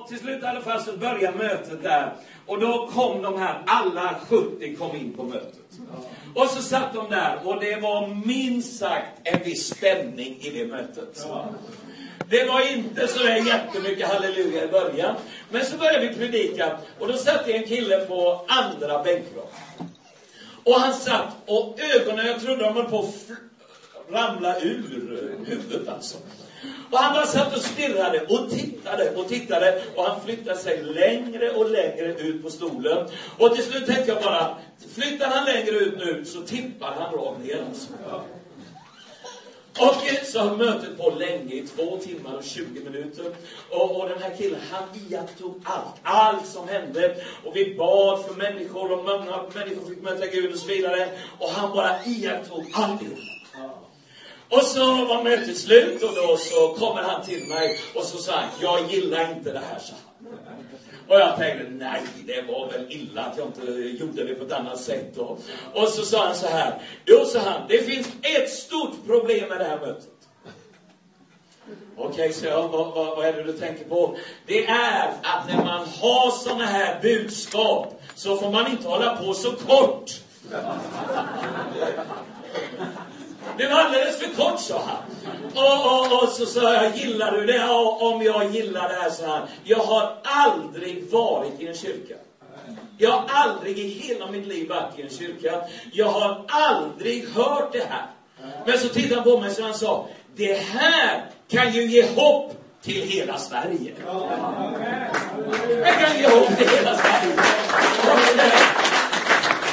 och till slut i alla fall så började mötet där. Och då kom de här, alla 70 kom in på mötet. Och så satt de där och det var minst sagt en viss stämning i det mötet. Det var inte så där jättemycket halleluja i början. Men så började vi predika och då satt det en kille på andra bänkraden. Och han satt och ögonen, jag trodde de höll på att ramla ur huvudet alltså. Och han bara satt och stirrade och tittade och tittade och han flyttade sig längre och längre ut på stolen. Och till slut tänkte jag bara, flyttar han längre ut nu så tippar han rakt ner alltså. Och så har mötet på länge, i två timmar och 20 minuter. Och, och den här killen, han iakttog allt, allt som hände. Och vi bad för människor och många människor fick möta Gud och så vidare. Och han bara iakttog alltihop. Och så var mötet slut och då så kommer han till mig och så sa han, jag gillar inte det här, så och jag tänkte, nej, det var väl illa att jag inte gjorde det på ett annat sätt. Och, och så sa han så här, jo sa han, det finns ett stort problem med det här mötet. Okej, okay, så jag, vad, vad, vad är det du tänker på? Det är att när man har sådana här budskap så får man inte hålla på så kort. Det var alldeles för kort, sa han. Och, och, och så sa jag, gillar du det? Ja, om jag gillar det här, så här. Jag har aldrig varit i en kyrka. Jag har aldrig i hela mitt liv varit i en kyrka. Jag har aldrig hört det här. Men så tittade han på mig och han sa, det här kan ju ge hopp till hela Sverige. Det kan ge hopp till hela Sverige.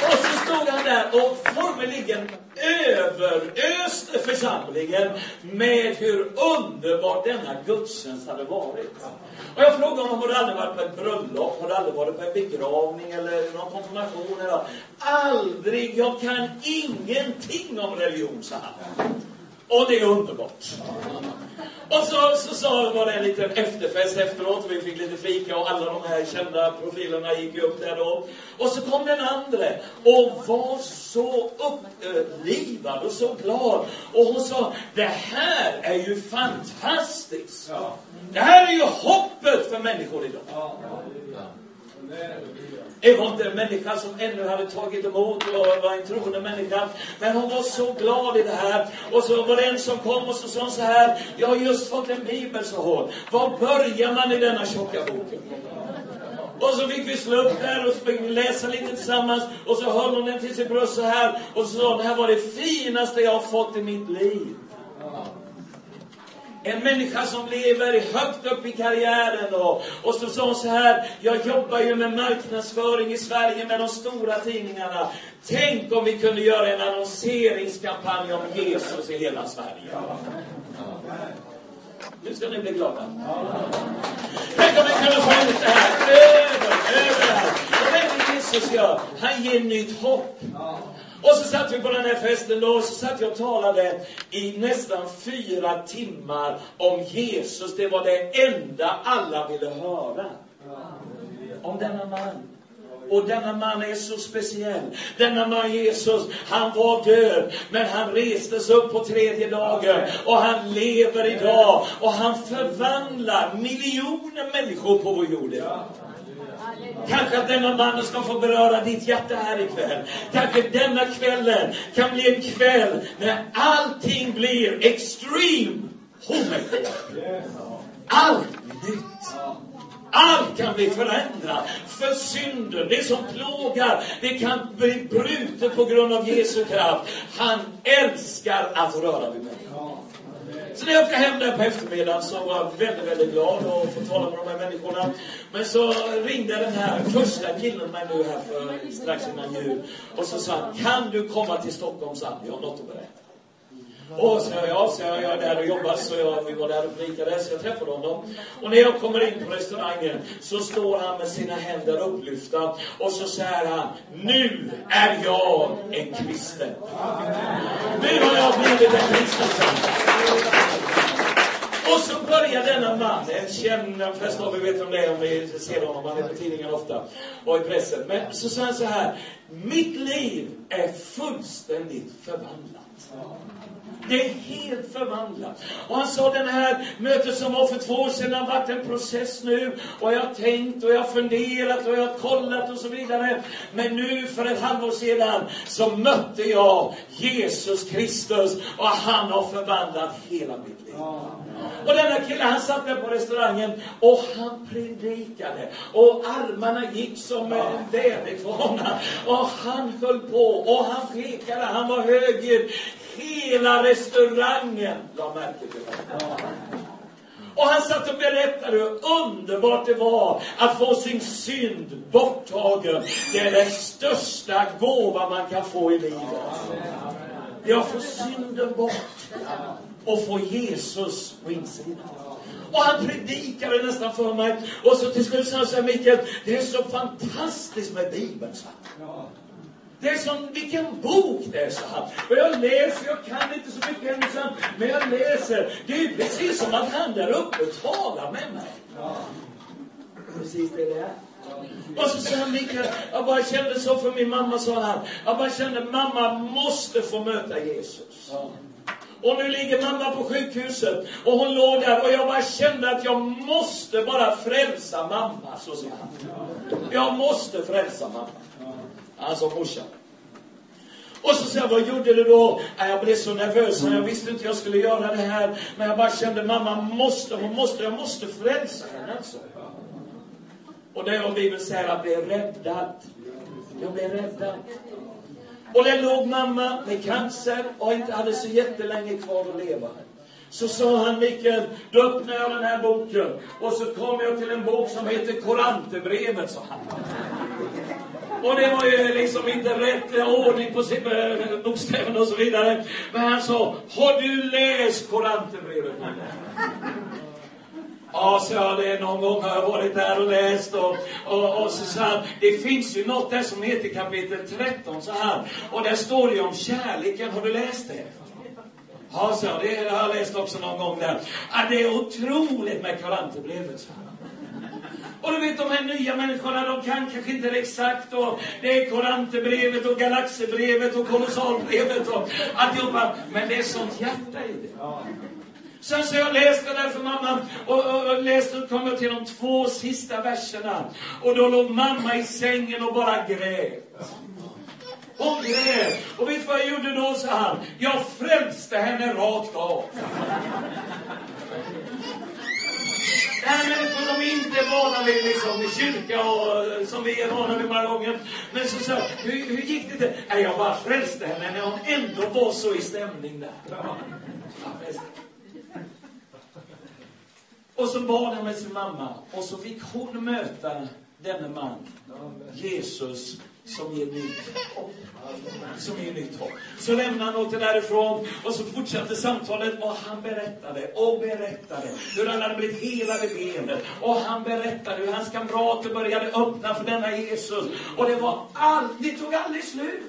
Och så stod han där och formligen överöste församlingen med hur underbart denna gudstjänst hade varit. Och jag frågade honom, har du aldrig varit på ett bröllop? Har du aldrig varit på en begravning eller någon konfirmation? Eller? Aldrig! Jag kan ingenting om religion, sa han. Och det är underbart. Och så, så, så var det en liten efterfest efteråt. Vi fick lite fika och alla de här kända profilerna gick upp där då. Och så kom den andra och var så upplivad och så glad. Och hon sa, det här är ju fantastiskt. Det här är ju hoppet för människor idag. Det var inte en människa som ännu hade tagit emot och var en troende människa. Men hon var så glad i det här. Och så var det en som kom och så sa hon så här. Jag har just fått en bibel, sa hon. Var börjar man i denna tjocka bok? Och så fick vi slå upp där och läsa lite tillsammans. Och så höll hon den till sitt bröst så här. Och så sa hon, det här var det finaste jag har fått i mitt liv. En människa som lever högt upp i karriären och, och så sa hon så här, jag jobbar ju med marknadsföring i Sverige med de stora tidningarna. Tänk om vi kunde göra en annonseringskampanj om Jesus i hela Sverige. Nu ska ni bli glada. Tänk om vi kunde få ut det här över, överallt. Och det är det Jesus gör. Han ger nytt hopp. Och så satt vi på den här festen då, och så satt jag och talade i nästan fyra timmar om Jesus. Det var det enda alla ville höra. Om denna man. Och denna man är så speciell. Denna man Jesus, han var död, men han restes upp på tredje dagen. Och han lever idag. Och han förvandlar miljoner människor på vår jord idag. Kanske att denna man ska få beröra ditt hjärta här ikväll. Kanske denna kvällen kan bli en kväll när allting blir extreme hårdare. Allt nytt. Allt kan bli förändrat. För synden, det som plågar, det kan bli brutet på grund av Jesu kraft. Han älskar att röra vid människor. Så när jag åkte hem där på eftermiddagen så var jag väldigt, väldigt glad att få tala med de här människorna. Men så ringde den här första killen mig nu här för strax innan jul. Och så sa han, kan du komma till Stockholm så jag har något att berätta. Och så jag, ja, så jag, jag är där och jobbar, så jag, vi var där och fikade, så jag träffade honom. Och när jag kommer in på restaurangen så står han med sina händer upplyfta och så säger han, nu är jag en kristen. Nu har jag blivit en kristen. Och så börjar denna man, en känd, de flesta av er vet om det är om ni ser honom, han är på tidningen ofta och i pressen. Men så säger han så här, mitt liv är fullständigt förvandlat. Det är helt förvandlat. Och han sa den här mötet som var för två år sedan har varit en process nu. Och jag har tänkt och jag har funderat och jag har kollat och så vidare. Men nu för ett halvår sedan så mötte jag Jesus Kristus och han har förvandlat hela mitt liv. Och denna kille han satt där på restaurangen och han predikade. Och armarna gick som en väderkvarnar. Och han höll på och han pekade, han var högljudd. Hela restaurangen la märke till honom. Och han satt och berättade hur underbart det var att få sin synd borttagen. Det är den största gåva man kan få i livet. Det är att få synden bort och få Jesus på insidan. Och han predikade nästan för mig. Och så till slut sa han så här, Mikael, det är så fantastiskt med Bibeln, sa det är som, vilken bok det är, så han. Och jag läser, jag kan inte så mycket ensam, men jag läser. Det är ju precis som att han där uppe talar med mig. Ja. Precis det det är. Och så sa han Mikael, jag bara kände så för min mamma, sa han. Jag bara kände, mamma måste få möta Jesus. Ja. Och nu ligger mamma på sjukhuset och hon låg där och jag bara kände att jag måste bara frälsa mamma, så sa han. Jag måste frälsa mamma. Alltså morsan. Och så säger jag, vad gjorde du då? Jag blev så nervös, jag visste inte hur jag skulle göra det här. Men jag bara kände, mamma måste, hon måste, jag måste frälsa henne alltså. Och det är vad Bibeln säger, jag blev räddad. Jag blev räddad. Och där låg mamma med cancer och inte hade så jättelänge kvar att leva. Så sa han, Mikael, då öppnar jag den här boken. Och så kom jag till en bok som heter Korantebrevet, sa han. Och det var ju liksom inte rätt ordning på eh, bokstäverna och så vidare. Men han sa, har du läst Koranterbrevet? Ja, så jag, det någon gång har jag varit där och läst och, och, och så sa han, det finns ju något där som heter kapitel 13 så här. Och där står det ju om kärleken, har du läst det? Ja, så det har jag läst också någon gång där. Ja, det är otroligt med Koranterbrevet, så här. Och du vet de här nya människorna, de kan kanske inte det exakt och det är Koranterbrevet och Galaxebrevet och Kolossalbrevet och alltihopa. Men det är sånt hjärta i det. Sen så jag läste där för mamma och, och, och läste och kom jag till de två sista verserna. Och då låg mamma i sängen och bara grät. Hon grät. Och vet du vad jag gjorde då, sa han? Jag frälste henne rakt av. Nej, här människor de är inte vana vid liksom, kyrka och eh, som vi är vana vid många gånger. Men så sa hur, hur gick det till? Nej, jag bara frälste henne när hon ändå var så i stämning där. Ja, och så bad han med sin mamma och så fick hon möta denne man, Jesus, som ger nytt hopp. Som ger nytt hopp. Så lämnade han åkte därifrån och så fortsatte samtalet och han berättade och berättade hur han hade blivit helad i benet. Och han berättade hur hans kamrater började öppna för denna Jesus. Och det var allt, det tog aldrig slut.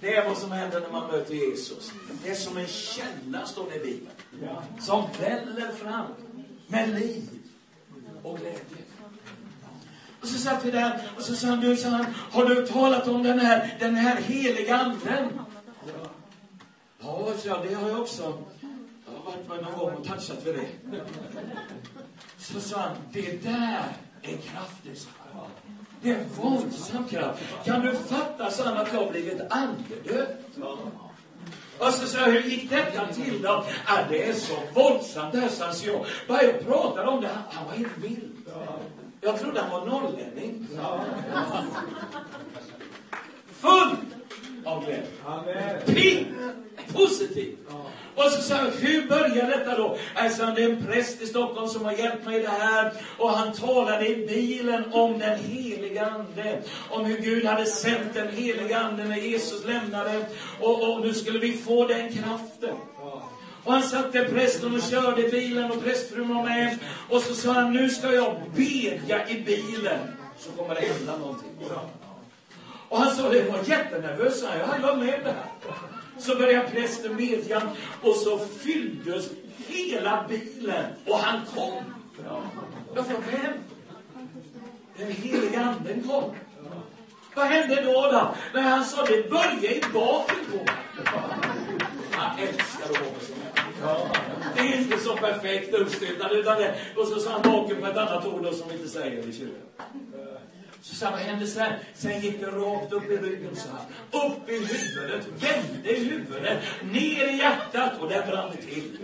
Det är vad som händer när man möter Jesus. Det är som en källa, står det i Bibeln. Som väller fram med liv och glädje. Och så satt vi där och så sa han, du, sa han, har du talat om den här, den här heliga anden? Ja, så jag, det har jag också. Jag har varit med någon gång och touchat vid det. Så sa han, det där är kraftigt, sa han. Det är våldsam kraft. Kan du fatta, sa han, att jag har blivit andedöpt? Och så sa jag, hur gick detta till då? Ah, det är så våldsamt det här, så jag. Bara jag pratade om det, han, han var helt vild. Jag trodde han var norrlänning. Full av glädje. Pigg! Positiv. Och så sa jag, hur började detta då? Alltså, det är en präst i Stockholm som har hjälpt mig i det här. Och han talade i bilen om den heliga Ande. Om hur Gud hade sänt den heliga Ande när Jesus lämnade. Och, och nu skulle vi få den kraften. Och han satte prästen och körde bilen och prästfrun var med. Och så sa han, nu ska jag bedja i bilen. Så kommer det hända någonting. Och han sa, det var jättenervös, jag hade varit med det här. Så började prästen bedja och så fylldes hela bilen och han kom. Jag frågade, vem? Den heliga anden kom. Vad hände då? då? När han sa, det började i baken på mig. Det är inte så perfekt uppstyltat, utan det, och så sa han bakom på ett annat ord som vi inte säger i kyrkan. Så sa vad hände sen? Sen gick det rakt upp i ryggen så här. Upp i huvudet, vände i huvudet, ner i hjärtat och där brann det till.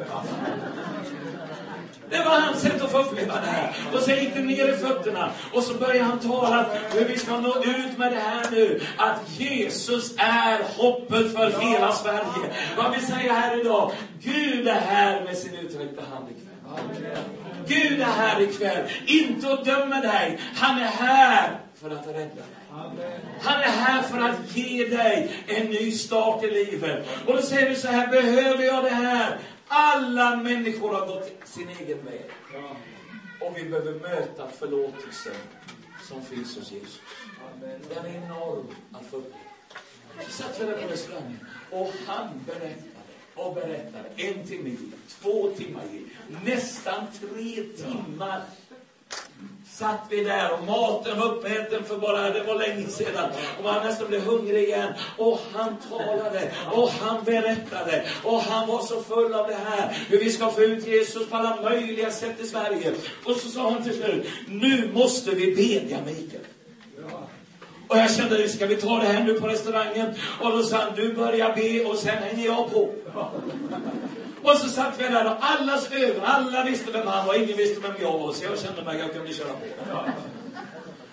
Det var hans sätt att få uppleva det här. Och sen gick det ner i fötterna. Och så började han tala hur vi ska nå ut med det här nu. Att Jesus är hoppet för hela Sverige. Vad vi säger här idag. Gud är här med sin utsträckta hand ikväll. Gud är här ikväll. Inte att döma dig. Han är här för att rädda dig. Han är här för att ge dig en ny start i livet. Och då säger du så här, behöver jag det här? Alla människor har gått sin egen väg. Och vi behöver möta förlåtelsen som finns hos Jesus. Den är enorm att få uppleva. Så satt vi där på restaurangen och han berättade och berättade. En timme två timmar gick, nästan tre timmar satt vi där och maten var uppäten för bara, det var länge sedan. Och man nästan blev hungrig igen. Och han talade och han berättade. Och han var så full av det här. Hur vi ska få ut Jesus på alla möjliga sätt i Sverige. Och så sa han till slut, nu måste vi bedja Mikael. Och jag kände, ska vi ta det här nu på restaurangen? Och då sa han, du börjar be och sen hänger jag på. Och så satt vi där och alla ögon, alla visste vem han var, ingen visste vem jag var. Så jag kände mig, jag kunde köra på.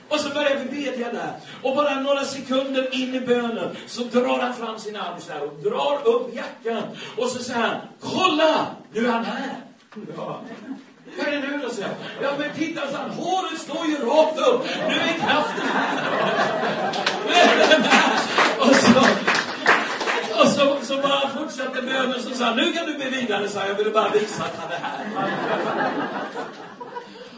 Och så började vi bedja där. Och bara några sekunder in i bönen så drar han fram sin arm så här och drar upp jackan. Och så säger han, kolla! Nu är han här. Vad är det nu då, så? jag. Ja, men titta, så han, håret står ju rakt upp. Nu är kraften här. Nu är den här. Och så, så, så bara fortsatte bönen, så sa nu kan du be vidare, sa jag ville bara visa att han är här.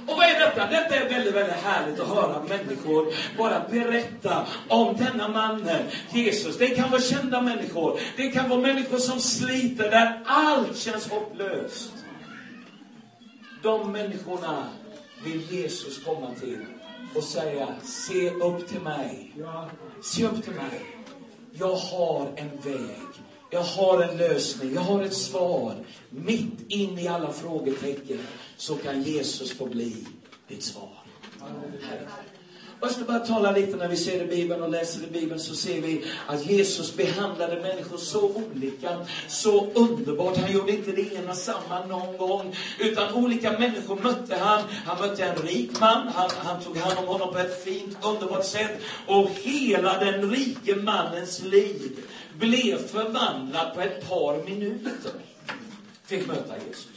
Och vad är detta? Detta är väldigt, väldigt härligt att höra människor bara berätta om denna mannen, Jesus. Det kan vara kända människor. Det kan vara människor som sliter, där allt känns hopplöst. De människorna vill Jesus komma till och säga, se upp till mig. Se upp till mig. Jag har en väg. Jag har en lösning. Jag har ett svar. Mitt in i alla frågetecken så kan Jesus få bli ditt svar. Herre. Jag ska bara tala lite när vi ser i Bibeln och läser i Bibeln så ser vi att Jesus behandlade människor så olika, så underbart. Han gjorde inte det ena samma någon gång, utan olika människor mötte han. Han mötte en rik man, han, han tog hand om honom på ett fint, underbart sätt. Och hela den rike mannens liv blev förvandlad på ett par minuter. Fick möta Jesus.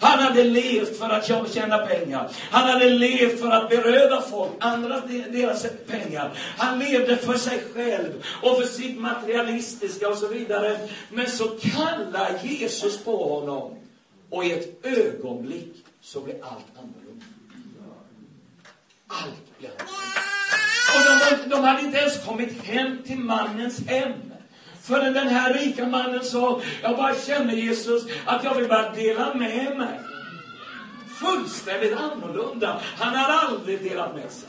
Han hade levt för att tjäna pengar. Han hade levt för att beröva folk andra deras pengar. Han levde för sig själv och för sitt materialistiska och så vidare. Men så kallar Jesus på honom. Och i ett ögonblick så blir allt annorlunda. Allt blir annorlunda. Och de, de hade inte ens kommit hem till mannens hem. Förrän den här rika mannen sa, jag bara känner Jesus att jag vill bara dela med mig. Fullständigt annorlunda. Han har aldrig delat med sig.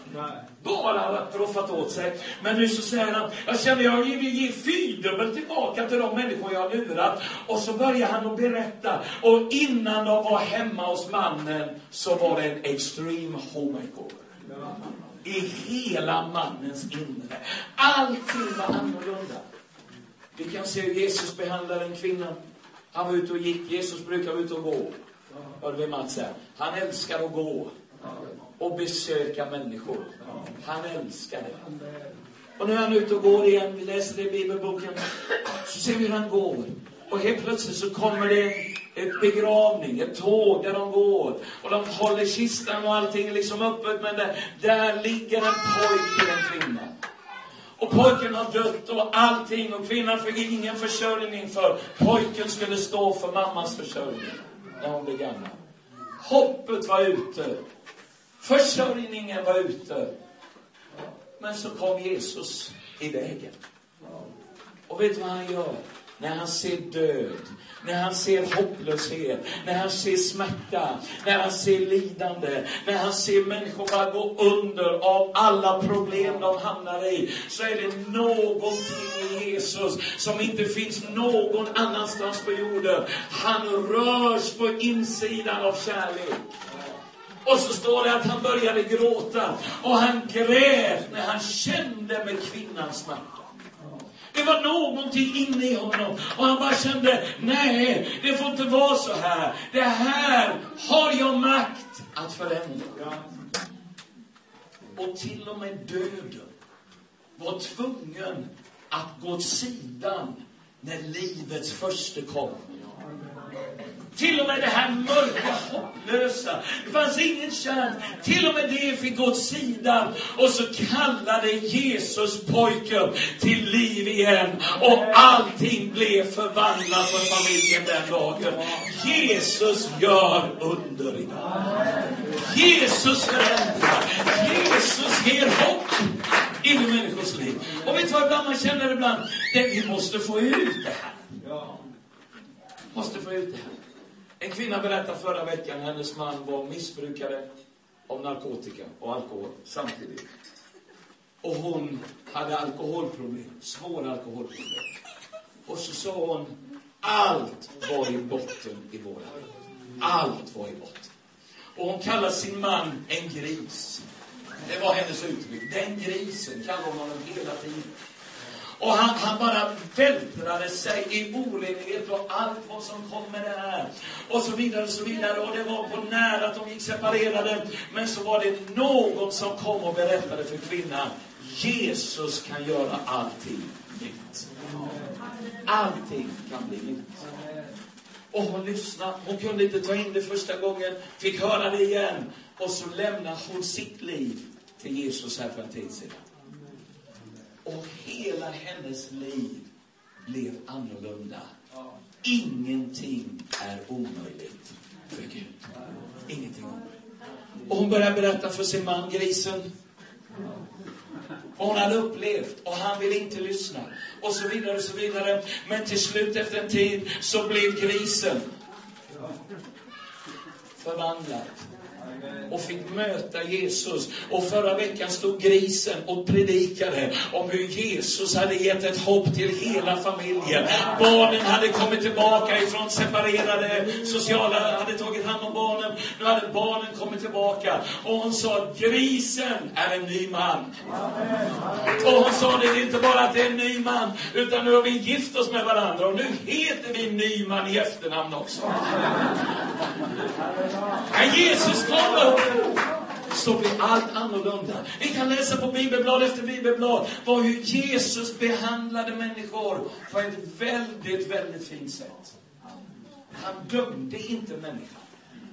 Bara roffat åt sig. Men nu så säger han, jag känner jag vill ge fyrdubbelt tillbaka till de människor jag har lurat. Och så börjar han att berätta. Och innan de var hemma hos mannen så var det en extreme home makeover i hela mannens inre. Allting var annorlunda. Vi kan se hur Jesus behandlar en kvinna. Han var ute och gick. Jesus brukar vara ute och gå. Hörde vi Mats här? Han älskar att gå och besöka människor. Han älskar det. Och nu är han ute och går igen. Vi läser det i Bibelboken. Så ser vi hur han går. Och helt plötsligt så kommer det ett begravning, ett tåg där de går. Och de håller kistan och allting liksom öppet. Men där, där ligger en pojke och en kvinna. Och pojken har dött och allting och kvinnan fick ingen försörjning för pojken skulle stå för mammans försörjning när hon blev gammal. Hoppet var ute. Försörjningen var ute. Men så kom Jesus i vägen. Och vet du vad han gör? när han ser död, när han ser hopplöshet, när han ser smärta, när han ser lidande, när han ser människor bara gå under av alla problem de hamnar i, så är det någonting i Jesus som inte finns någon annanstans på jorden. Han rörs på insidan av kärlek. Och så står det att han började gråta och han grät när han kände med kvinnans smärta. Det var någonting inne i honom och han bara kände, nej, det får inte vara så här. Det här har jag makt att förändra. Och till och med döden var tvungen att gå åt sidan när livets första kom. Till och med det här mörka, hopplösa. Det fanns ingen chans. Till och med det fick gå åt sidan. Och så kallade Jesus pojken till liv igen. Och allting blev förvandlat för familjen den dagen. Jesus gör under idag. Jesus förändrar. Jesus ger hopp i människors liv. Och vet du vad ibland man känner ibland? Det, vi måste få ut det här. Måste få ut det här. En kvinna berättade förra veckan att hennes man var missbrukare av narkotika och alkohol samtidigt. Och hon hade alkoholproblem, svåra alkoholproblem. Och så sa hon, allt var i botten i våra Allt var i botten. Och hon kallade sin man en gris. Det var hennes uttryck. Den grisen kallade hon honom hela tiden. Och han, han bara vältrade sig i orenlighet och allt vad som kom med det här. Och så vidare, och så vidare. Och det var på nära att de gick separerade. Men så var det någon som kom och berättade för kvinnan. Jesus kan göra allting nytt. Allting kan bli nytt. Och hon lyssnade. Hon kunde inte ta in det första gången. Fick höra det igen. Och så lämnade hon sitt liv till Jesus här för en tid sedan. Och hela hennes liv blev annorlunda. Ingenting är omöjligt för Gud. Ingenting omöjligt. Och hon började berätta för sin man, grisen, vad hon hade upplevt och han ville inte lyssna. Och så vidare, och så vidare. Men till slut efter en tid så blev grisen förvandlad och fick möta Jesus. Och förra veckan stod grisen och predikade om hur Jesus hade gett ett hopp till hela familjen. Barnen hade kommit tillbaka ifrån separerade, sociala hade tagit hand om barnen. Nu hade barnen kommit tillbaka. Och hon sa, grisen är en ny man. Och hon sa, det är inte bara att det är en ny man, utan nu har vi gift oss med varandra och nu heter vi Nyman i efternamn också. När Jesus kommer så blir allt annorlunda. Vi kan läsa på bibelblad efter bibelblad vad hur Jesus behandlade människor på ett väldigt, väldigt fint sätt. Han dömde inte människan.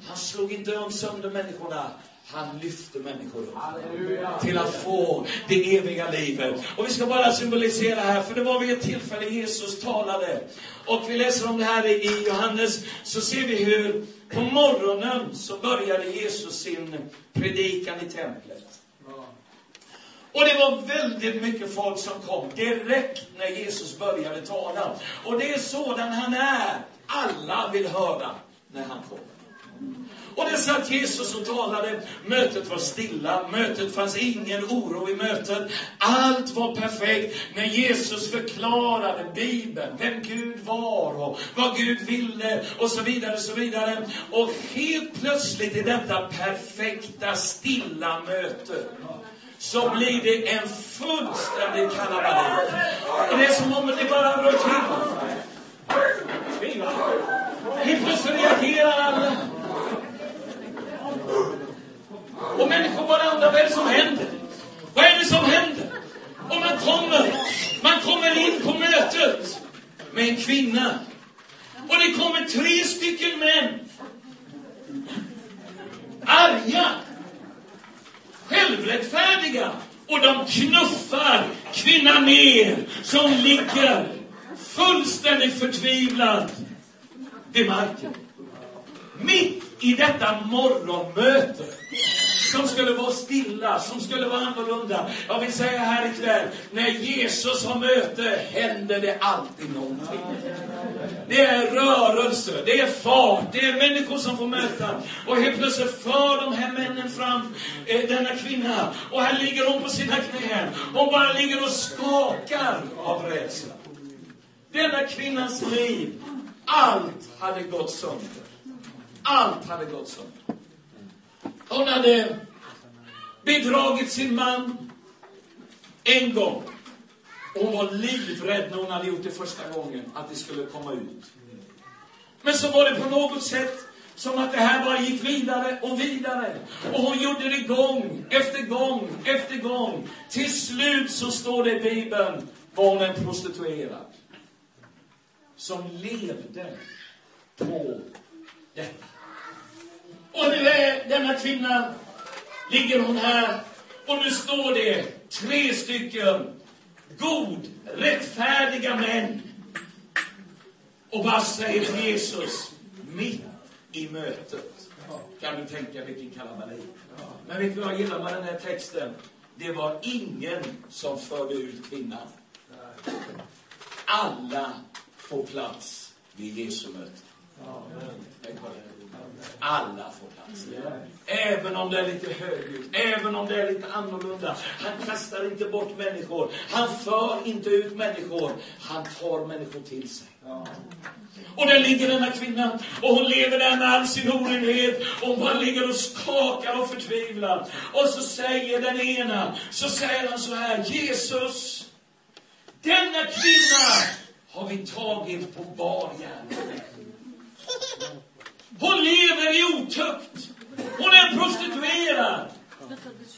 Han slog inte sönder människorna. Han lyfte människor upp till att få det eviga livet. Och vi ska bara symbolisera här, för det var vid ett tillfälle Jesus talade. Och vi läser om det här i Johannes, så ser vi hur på morgonen så började Jesus sin predikan i templet. Och det var väldigt mycket folk som kom direkt när Jesus började tala. Och det är sådan han är. Alla vill höra när han kommer. Och det satt Jesus och talade. Mötet var stilla. Mötet fanns ingen oro i mötet. Allt var perfekt när Jesus förklarade Bibeln, vem Gud var och vad Gud ville och så vidare, så vidare. Och helt plötsligt i detta perfekta, stilla möte så blir det en fullständig kalabalik. Det är som om det bara rör till. Helt plötsligt reagerar alla. Och människor bara undrar vad är det som händer? Vad är det som händer? Och man kommer, man kommer in på mötet med en kvinna. Och det kommer tre stycken män. Arga. Självrättfärdiga. Och de knuffar kvinnan ner som ligger fullständigt förtvivlad vid marken. Mitt i detta morgonmöte som skulle vara stilla, som skulle vara annorlunda. Jag vill säga här ikväll, när Jesus har möte händer det alltid någonting. Det är rörelse, det är fart, det är människor som får möta. Och helt plötsligt för de här männen fram eh, denna kvinna. Och här ligger hon på sina knän. Hon bara ligger och skakar av rädsla. Denna kvinnans liv, allt hade gått sönder. Allt hade gått sönder. Hon hade bedragit sin man en gång. Och hon var livrädd när hon hade gjort det första gången, att det skulle komma ut. Men så var det på något sätt som att det här bara gick vidare och vidare. Och hon gjorde det gång efter gång efter gång. Till slut så står det i Bibeln, var hon en prostituerad. Som levde på detta. Och nu är denna kvinna, ligger hon här, och nu står det tre stycken god, rättfärdiga män. Och vad säger Jesus mitt i mötet? Kan du tänka vilken kalabalik? Men vet du vad jag gillar med den här texten? Det var ingen som förde ut kvinnan. Alla får plats vid Jesu möte. Alla får plats. Även om det är lite högljutt, även om det är lite annorlunda. Han kastar inte bort människor. Han för inte ut människor. Han tar människor till sig. Och där ligger denna kvinna och hon lever där med all sin orenhet. Och hon bara ligger och skakar och förtvivlar. Och så säger den ena, så säger han så här, Jesus, denna kvinna har vi tagit på bar gärning. Hon lever i otukt. Hon är prostituerad.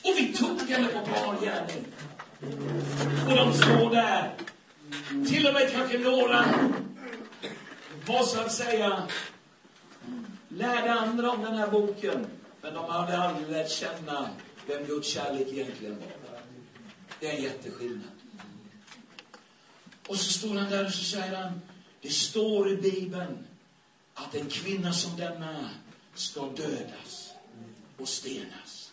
Och vi tog henne på bar gärning. Och de står där. Till och med kanske några var så att säga lärde andra om den här boken. Men de hade aldrig lärt känna vem Guds kärlek egentligen var. Det är en jätteskillnad. Och så står han där och så säger han, det står i Bibeln att en kvinna som denna ska dödas och stenas.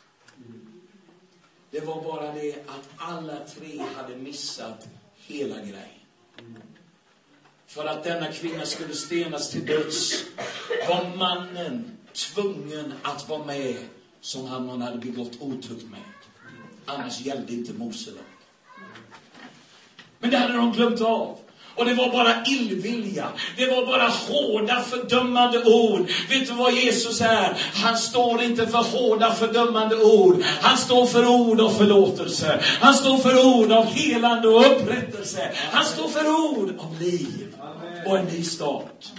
Det var bara det att alla tre hade missat hela grejen. För att denna kvinna skulle stenas till döds var mannen tvungen att vara med som han hade begått otukt med. Annars gällde inte Mose lag. Men det hade de glömt av. Och det var bara illvilja. Det var bara hårda fördömande ord. Vet du vad Jesus är? Han står inte för hårda fördömande ord. Han står för ord av förlåtelse. Han står för ord av helande och upprättelse. Han står för ord av liv och en ny start.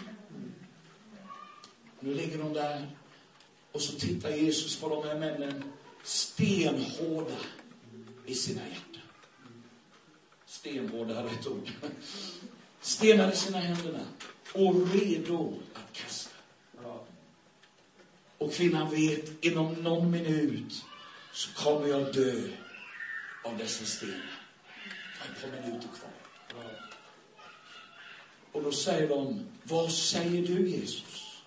Nu ligger de där och så tittar Jesus på de här männen stenhårda i sina hjärtan. Stenhårda är rätt ord. Stenar i sina händerna och redo att kasta. Och kvinnan vet, inom någon minut så kommer jag dö av dessa stenar. Ett par minuter kvar. Och då säger de, vad säger du Jesus?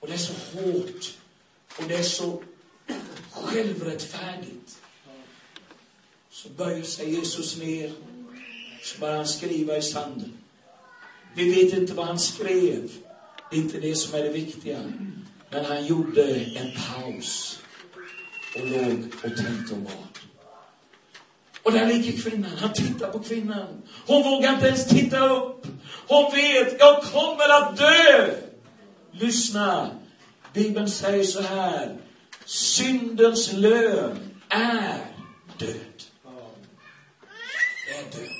Och det är så hårt. Och det är så självrättfärdigt. Så böjer sig Jesus ner. Så börjar han skriva i sanden. Vi vet inte vad han skrev. Det är inte det som är det viktiga. Men han gjorde en paus. Och låg och tänkte och bad. Och där ligger kvinnan. Han tittar på kvinnan. Hon vågar inte ens titta upp. Hon vet, jag kommer att dö. Lyssna. Bibeln säger så här. Syndens lön är död. Det är.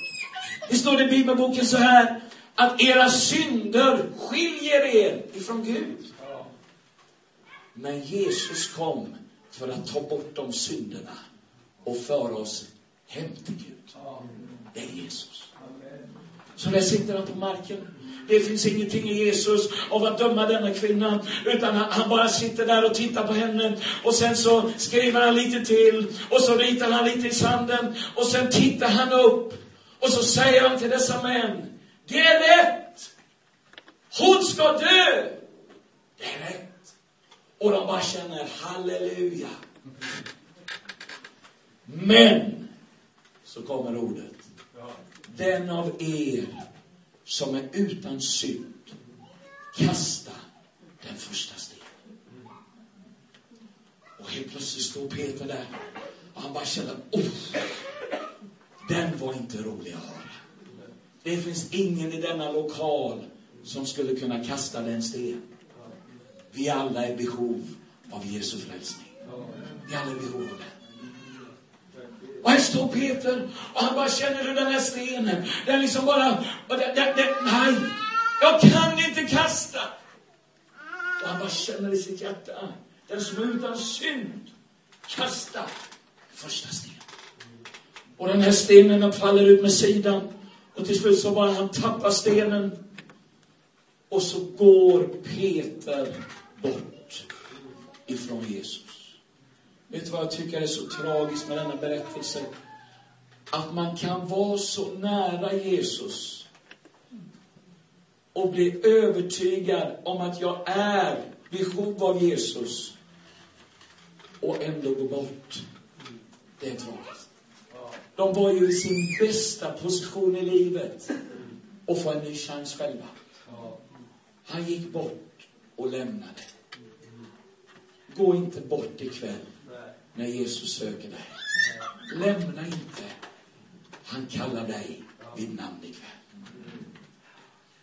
Det står i Bibelboken så här. Att era synder skiljer er ifrån Gud. Men Jesus kom för att ta bort de synderna och föra oss hem till Gud. Det är Jesus. Så där sitter han på marken. Det finns ingenting i Jesus av att döma denna kvinna, utan han bara sitter där och tittar på henne. Och sen så skriver han lite till, och så ritar han lite i sanden, och sen tittar han upp. Och så säger han till dessa män, det är rätt! Hon ska dö! Det är rätt. Och de bara känner, halleluja, Men, så kommer ordet. Den av er som är utan synd, kasta den första stenen. Och helt plötsligt står Peter där och han bara känner, oh, den var inte rolig att höra. Det finns ingen i denna lokal som skulle kunna kasta den sten. Vi alla är i behov av Jesu frälsning. Vi alla är i behov av den. Och här står Peter och han bara känner du den här stenen? Den liksom bara, den, den, den, nej, jag kan inte kasta. Och han bara känner i sitt hjärta, den som är utan synd, kasta första stenen. Och den här stenen den faller ut med sidan. Och till slut så bara han tappar stenen. Och så går Peter bort ifrån Jesus. Vet du vad jag tycker är så tragiskt med denna berättelse? Att man kan vara så nära Jesus och bli övertygad om att jag är behov av Jesus och ändå gå bort. Det är tragiskt. De var ju i sin bästa position i livet och får en ny chans själva. Han gick bort och lämnade. Gå inte bort ikväll när Jesus söker dig. Lämna inte. Han kallar dig vid namn ikväll.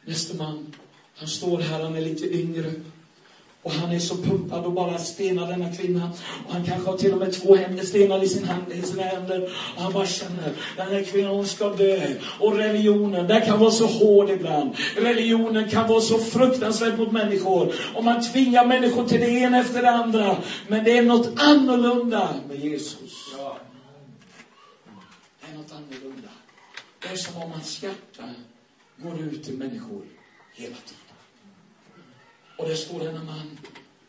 Nästa man, han står här, han är lite yngre. Och han är så pumpad och bara stenar denna kvinna. Och han kanske har till och med två händer stenar i, sin hand, i sina händer. Och han bara känner, den här kvinnan hon ska dö. Och religionen, den kan vara så hård ibland. Religionen kan vara så fruktansvärd mot människor. Och man tvingar människor till det ena efter det andra. Men det är något annorlunda med Jesus. Det är något annorlunda. Det är som om hans hjärta går ut till människor hela tiden. Och där står denna man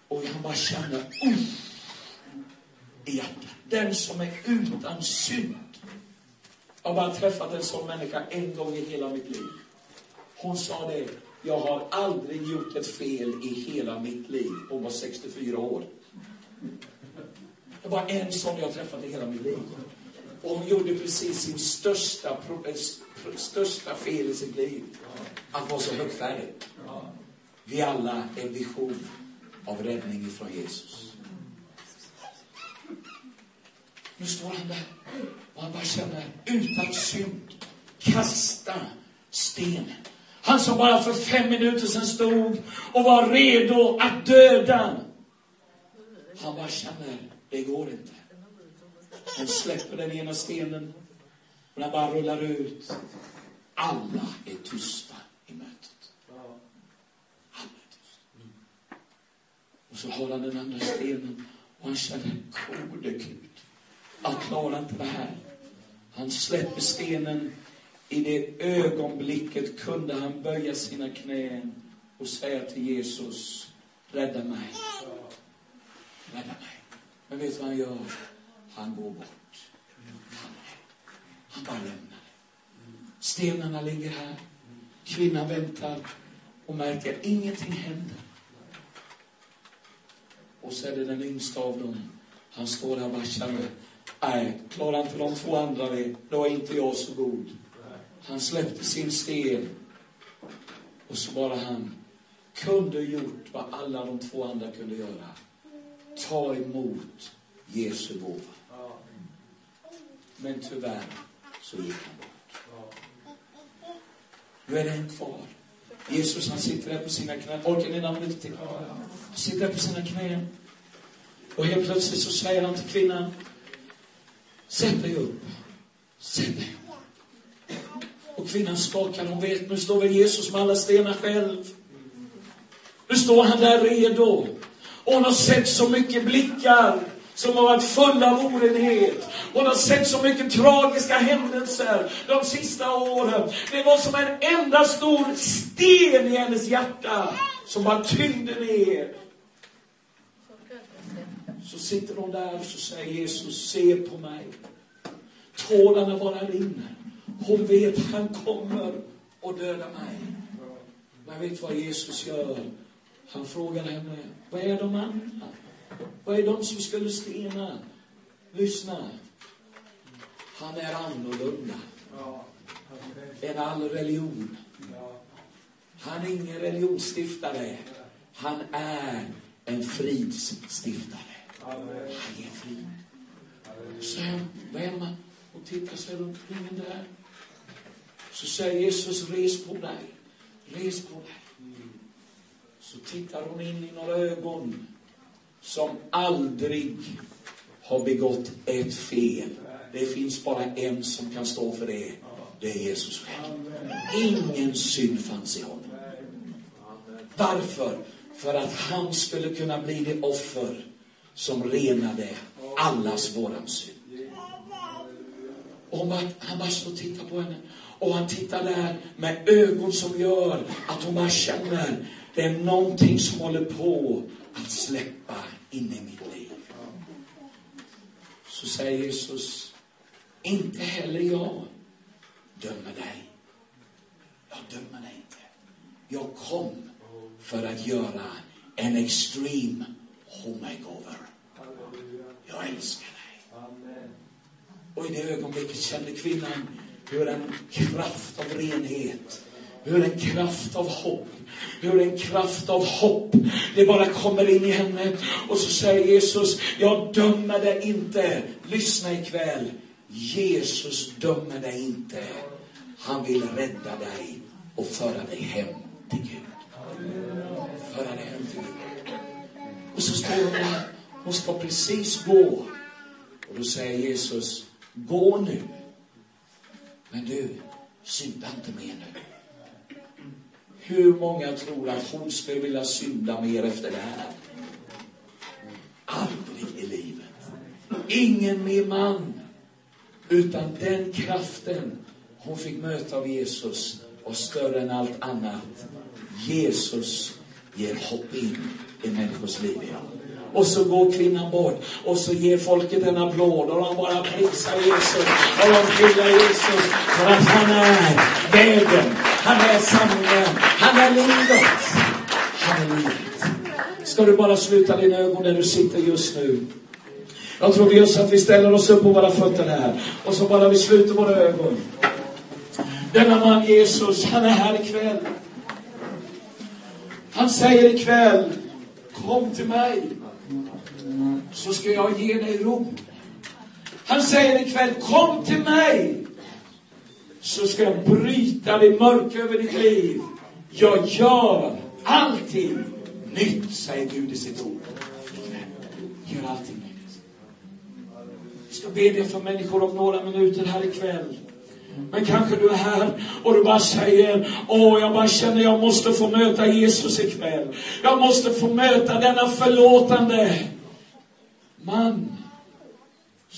och han bara känner uff, i hjärtat. Den som är utan synd. Jag har bara träffat en sån människa en gång i hela mitt liv. Hon sa det. Jag har aldrig gjort ett fel i hela mitt liv. Hon var 64 år. Det var en sån jag träffat i hela mitt liv. Och hon gjorde precis sin största, eh, största fel i sitt liv. Att vara så högfärdig. Vi alla är i behov av räddning ifrån Jesus. Nu står han där och han bara känner, utan synd, kasta stenen. Han som bara för fem minuter sedan stod och var redo att döda. Han bara känner, det går inte. Han släpper den ena stenen och den bara rullar ut. Alla är tysta i mötet. Alla är tysta. Och så har han den andra stenen och han känner, gode Gud, jag klarar inte det här. Han släpper stenen. I det ögonblicket kunde han böja sina knän och säga till Jesus, rädda mig. Rädda mig. Men vet du vad han gör? Han går bort. Han, han bara lämnar det. Stenarna ligger här. Kvinnan väntar och märker att ingenting händer. Och så är det den yngsta av dem. Han står där och bara känner, nej, klarar inte de två andra det, då är inte jag så god. Han släppte sin sten. Och så bara han kunde gjort vad alla de två andra kunde göra. Ta emot Jesu gåva. Men tyvärr så gick han bort. Nu är det en kvar. Jesus han sitter där på sina knän. Orkar ni namnet till? Han sitter där på sina knän. Och helt plötsligt så säger han till kvinnan. Sätt dig upp. Sätt dig upp. Och kvinnan skakar. Hon vet, nu står väl Jesus med alla stenar själv. Nu står han där redo. Och hon har sett så mycket blickar som har varit fulla av orenhet. Hon har sett så mycket tragiska händelser de sista åren. Det var som en enda stor sten i hennes hjärta som bara tyngde ner. Så sitter hon där och så säger Jesus, se på mig. Tårarna bara rinner. Hon vet, han kommer att döda mig. Men vet vad Jesus gör? Han frågar henne, vad är de andra? Vad är de som skulle stena? Lyssna. Han är annorlunda än all religion. Han är ingen religionsstiftare. Han är en fridsstiftare. Han ger frid. Så han vänder och tittar sig runt ingen där. Så säger Jesus, res på dig. Res på dig. Så tittar hon in i några ögon som aldrig har begått ett fel. Det finns bara en som kan stå för det. Det är Jesus själv. Ingen synd fanns i honom. Varför? För att han skulle kunna bli det offer som renade allas våran synd. Och han bara står och tittar på henne. Och han tittar där med ögon som gör att hon bara känner det är någonting som håller på att släppa in i mitt liv. Så säger Jesus, inte heller jag dömer dig. Jag dömer dig inte. Jag kom för att göra en extreme home makeover. Jag älskar dig. Och i det ögonblicket kände kvinnan hur en kraft av renhet, hur en kraft av hopp, hur en kraft av hopp, det bara kommer in i henne. Och så säger Jesus, jag dömer dig inte. Lyssna ikväll. Jesus dömer dig inte. Han vill rädda dig och föra dig hem till Gud. Föra dig hem till Gud. Och så står hon där. Hon ska precis gå. Och då säger Jesus, gå nu. Men du, synda inte mer nu. Hur många tror att hon skulle vilja synda mer efter det här? Aldrig i livet. Ingen mer man. Utan den kraften hon fick möta av Jesus var större än allt annat. Jesus ger hopp in i människors liv. Och så går kvinnan bort och så ger folket en applåd och de bara prisar Jesus och de hyllar Jesus för att han är vägen, han är sanningen, han är livet. Han är livet. Ska du bara sluta dina ögon där du sitter just nu? Jag tror just att vi ställer oss upp på våra fötter här och så bara vi sluter våra ögon. Denna man Jesus, han är här ikväll. Han säger ikväll, kom till mig så ska jag ge dig ro. Han säger ikväll, kom till mig så ska jag bryta det mörka över ditt liv. Jag gör allting nytt, säger Gud i sitt ord. Gör allting nytt. Jag ska be det för människor om några minuter här ikväll. Men kanske du är här och du bara säger, åh, jag bara känner jag måste få möta Jesus ikväll. Jag måste få möta denna förlåtande man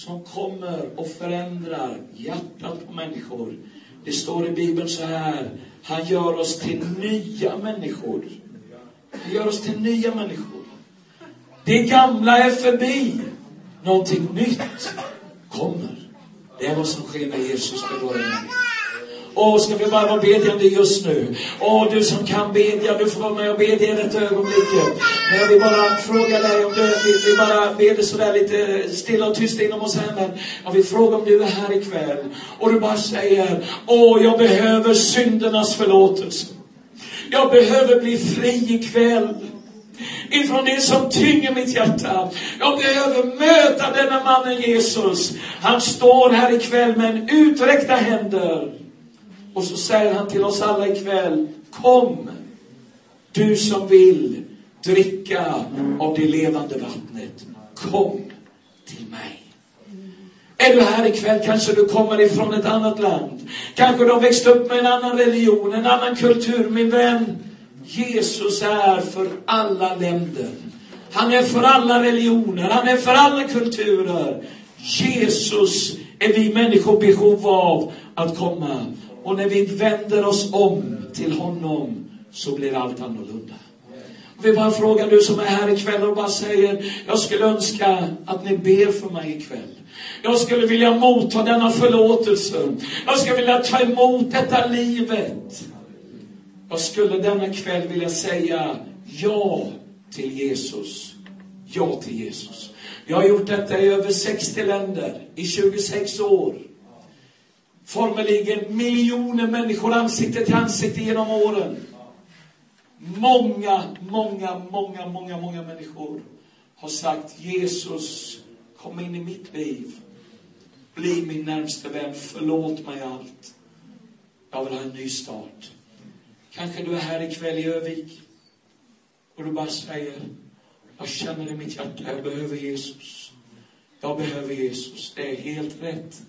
som kommer och förändrar hjärtat på människor. Det står i Bibeln så här, han gör oss till nya människor. Han gör oss till nya människor. Det gamla är förbi. Någonting nytt kommer. Det är vad som sker när Jesus begår en människa. Åh, ska vi bara vara bedjande just nu? Åh, du som kan bedja, du får vara med och bedja i detta ögonblicket. Men jag vill bara fråga dig om du vi, vi bara bedja sådär lite stilla och tyst inom oss här. Men jag vill fråga om du är här ikväll och du bara säger, åh, jag behöver syndernas förlåtelse. Jag behöver bli fri ikväll ifrån det som tynger mitt hjärta. Jag behöver möta denna mannen Jesus. Han står här ikväll med uträckta händer. Och så säger han till oss alla ikväll, kom, du som vill dricka av det levande vattnet. Kom till mig. Är du här ikväll, kanske du kommer ifrån ett annat land. Kanske du har växt upp med en annan religion, en annan kultur, min vän. Jesus är för alla länder. Han är för alla religioner, han är för alla kulturer. Jesus är vi människor behov av att komma. Och när vi vänder oss om till honom så blir allt annorlunda. Och vi bara frågar du som är här ikväll och bara säger, jag skulle önska att ni ber för mig ikväll. Jag skulle vilja motta denna förlåtelse. Jag skulle vilja ta emot detta livet. Jag skulle denna kväll vilja säga ja till Jesus. ja till Jesus. Jag har gjort detta i över 60 länder, i 26 år. Formeligen miljoner människor ansikte till ansikte genom åren. Många, många, många, många, många människor har sagt Jesus, kom in i mitt liv. Bli min närmste vän, förlåt mig allt. Jag vill ha en ny start. Kanske du är här ikväll i Övik och du bara säger, jag känner i mitt hjärta, jag behöver Jesus. Jag behöver Jesus. Det är helt rätt.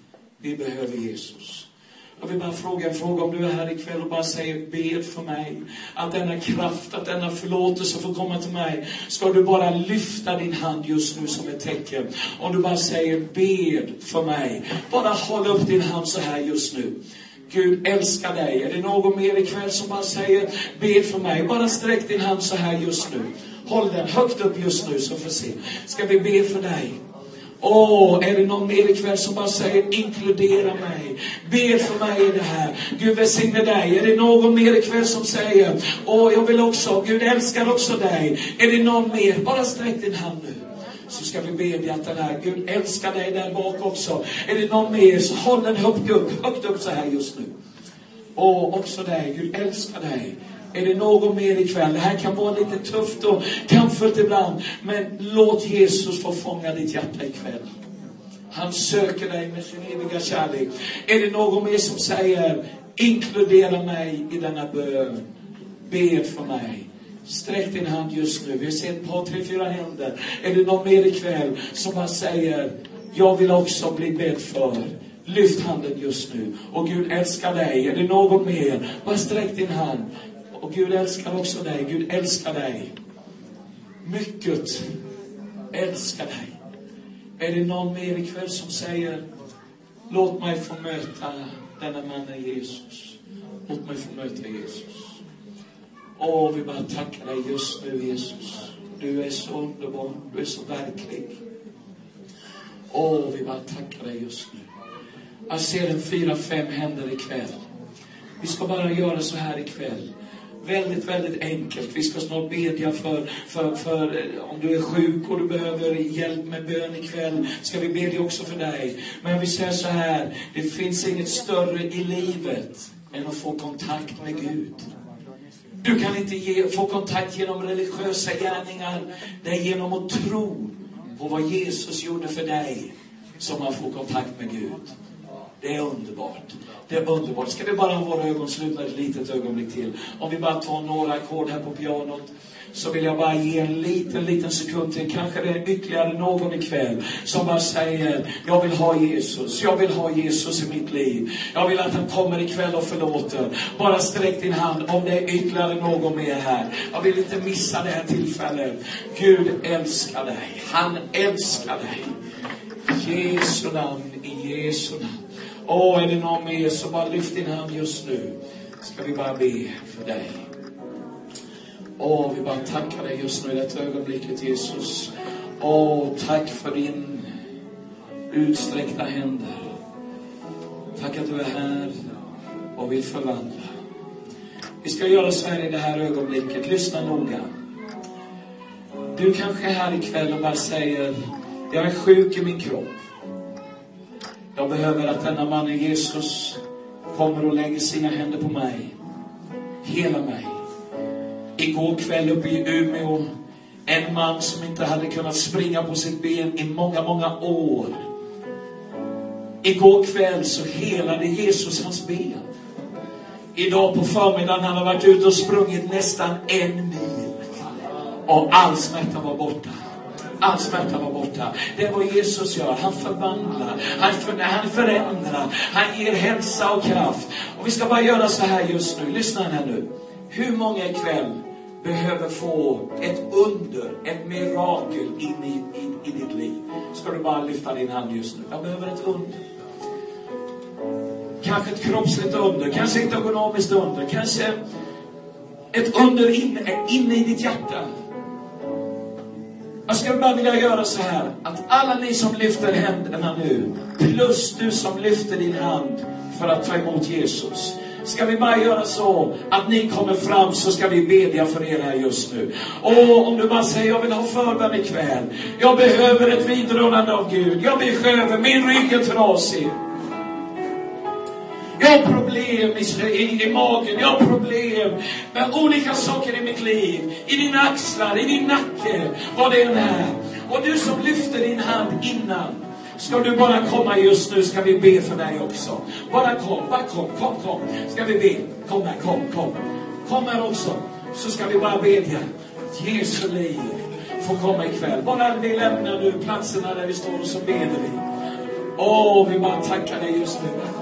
Vi behöver Jesus. Jag vill bara fråga en fråga om du är här ikväll och bara säger bed för mig. Att denna kraft, att denna förlåtelse får komma till mig. Ska du bara lyfta din hand just nu som ett tecken. Om du bara säger bed för mig. Bara håll upp din hand så här just nu. Gud älskar dig. Är det någon mer ikväll som bara säger bed för mig? Bara sträck din hand så här just nu. Håll den högt upp just nu så får vi se. Ska vi be för dig? Åh, oh, är det någon mer ikväll som bara säger inkludera mig? Be för mig i det här. Gud välsigne dig. Är det någon mer ikväll som säger, åh, oh, jag vill också, Gud älskar också dig. Är det någon mer? Bara sträck din hand nu. Så ska vi bedja att den här, Gud älskar dig där bak också. Är det någon mer, så håll den högt upp, högt upp så här just nu. Åh, också dig, Gud älskar dig. Är det någon mer ikväll? Det här kan vara lite tufft och kampfullt ibland. Men låt Jesus få fånga ditt hjärta ikväll. Han söker dig med sin eviga kärlek. Är det någon mer som säger, inkludera mig i denna bön. Be för mig. Sträck din hand just nu. Vi ser ett par, tre, fyra händer. Är det någon mer ikväll som bara säger, jag vill också bli bedd för. Lyft handen just nu. Och Gud älskar dig. Är det någon mer? Bara sträck din hand. Och Gud älskar också dig. Gud älskar dig. Mycket älskar dig. Är det någon mer ikväll som säger, låt mig få möta denna mannen Jesus. Låt mig få möta Jesus. Åh, vi bara tackar dig just nu Jesus. Du är så underbar, du är så verklig. Åh, vi bara tackar dig just nu. Jag ser en fyra, fem händer ikväll. Vi ska bara göra så här ikväll. Väldigt, väldigt enkelt. Vi ska snart bedja för, för, för eh, om du är sjuk och du behöver hjälp med bön ikväll, ska vi bedja också för dig. Men vi säger så här, det finns inget större i livet än att få kontakt med Gud. Du kan inte ge, få kontakt genom religiösa gärningar. Det är genom att tro på vad Jesus gjorde för dig som man får kontakt med Gud. Det är underbart. Det är underbart. Ska vi bara ha våra ögon slutna ett litet ögonblick till? Om vi bara tar några ackord här på pianot så vill jag bara ge en liten, liten sekund till. Kanske det är ytterligare någon ikväll som bara säger, jag vill ha Jesus. Jag vill ha Jesus i mitt liv. Jag vill att han kommer ikväll och förlåter. Bara sträck din hand om det är ytterligare någon mer här. Jag vill inte missa det här tillfället. Gud älskar dig. Han älskar dig. Jesu namn, i Jesu namn. Åh, är det någon mer så bara lyft din hand just nu. Ska vi bara be för dig. Åh, vi bara tackar dig just nu i detta ögonblicket Jesus. Åh, tack för din utsträckta händer. Tack att du är här och vill förvandla. Vi ska göra så här i det här ögonblicket. Lyssna noga. Du kanske är här ikväll och bara säger, jag är sjuk i min kropp. Jag behöver att denna mannen Jesus kommer och lägger sina händer på mig. Hela mig. Igår kväll uppe i Umeå, en man som inte hade kunnat springa på sitt ben i många, många år. Igår kväll så helade Jesus hans ben. Idag på förmiddagen han har varit ute och sprungit nästan en mil. Och all smärta var borta. All smärta var borta. Det är vad Jesus gör. Han förvandlar, han, för, han förändrar, han ger hälsa och kraft. Och vi ska bara göra så här just nu. Lyssna här nu. Hur många ikväll behöver få ett under, ett mirakel in i, in, i ditt liv? Ska du bara lyfta din hand just nu. Jag behöver ett under. Kanske ett kroppsligt under, kanske ett ekonomiskt under, kanske ett under inne, inne i ditt hjärta. Jag skulle bara vilja göra så här, att alla ni som lyfter händerna nu, plus du som lyfter din hand för att ta emot Jesus. ska vi bara göra så att ni kommer fram så ska vi bedja för er här just nu. Och om du bara säger, jag vill ha förbön ikväll. Jag behöver ett vidrörande av Gud. Jag behöver, min rygg är trasig. Jag har problem i, i, i magen, jag har problem med olika saker i mitt liv. I dina axlar, i din nacke, vad det än är. Och du som lyfter din hand innan, ska du bara komma just nu, ska vi be för dig också. Bara kom, bara kom, kom, kom. Ska vi be? Kom här, kom, kom. Kom här också, så ska vi bara bedja. Jesu liv får komma ikväll. Bara vi lämnar nu platserna där vi står och så beder vi. Åh, vi bara tackar dig just nu.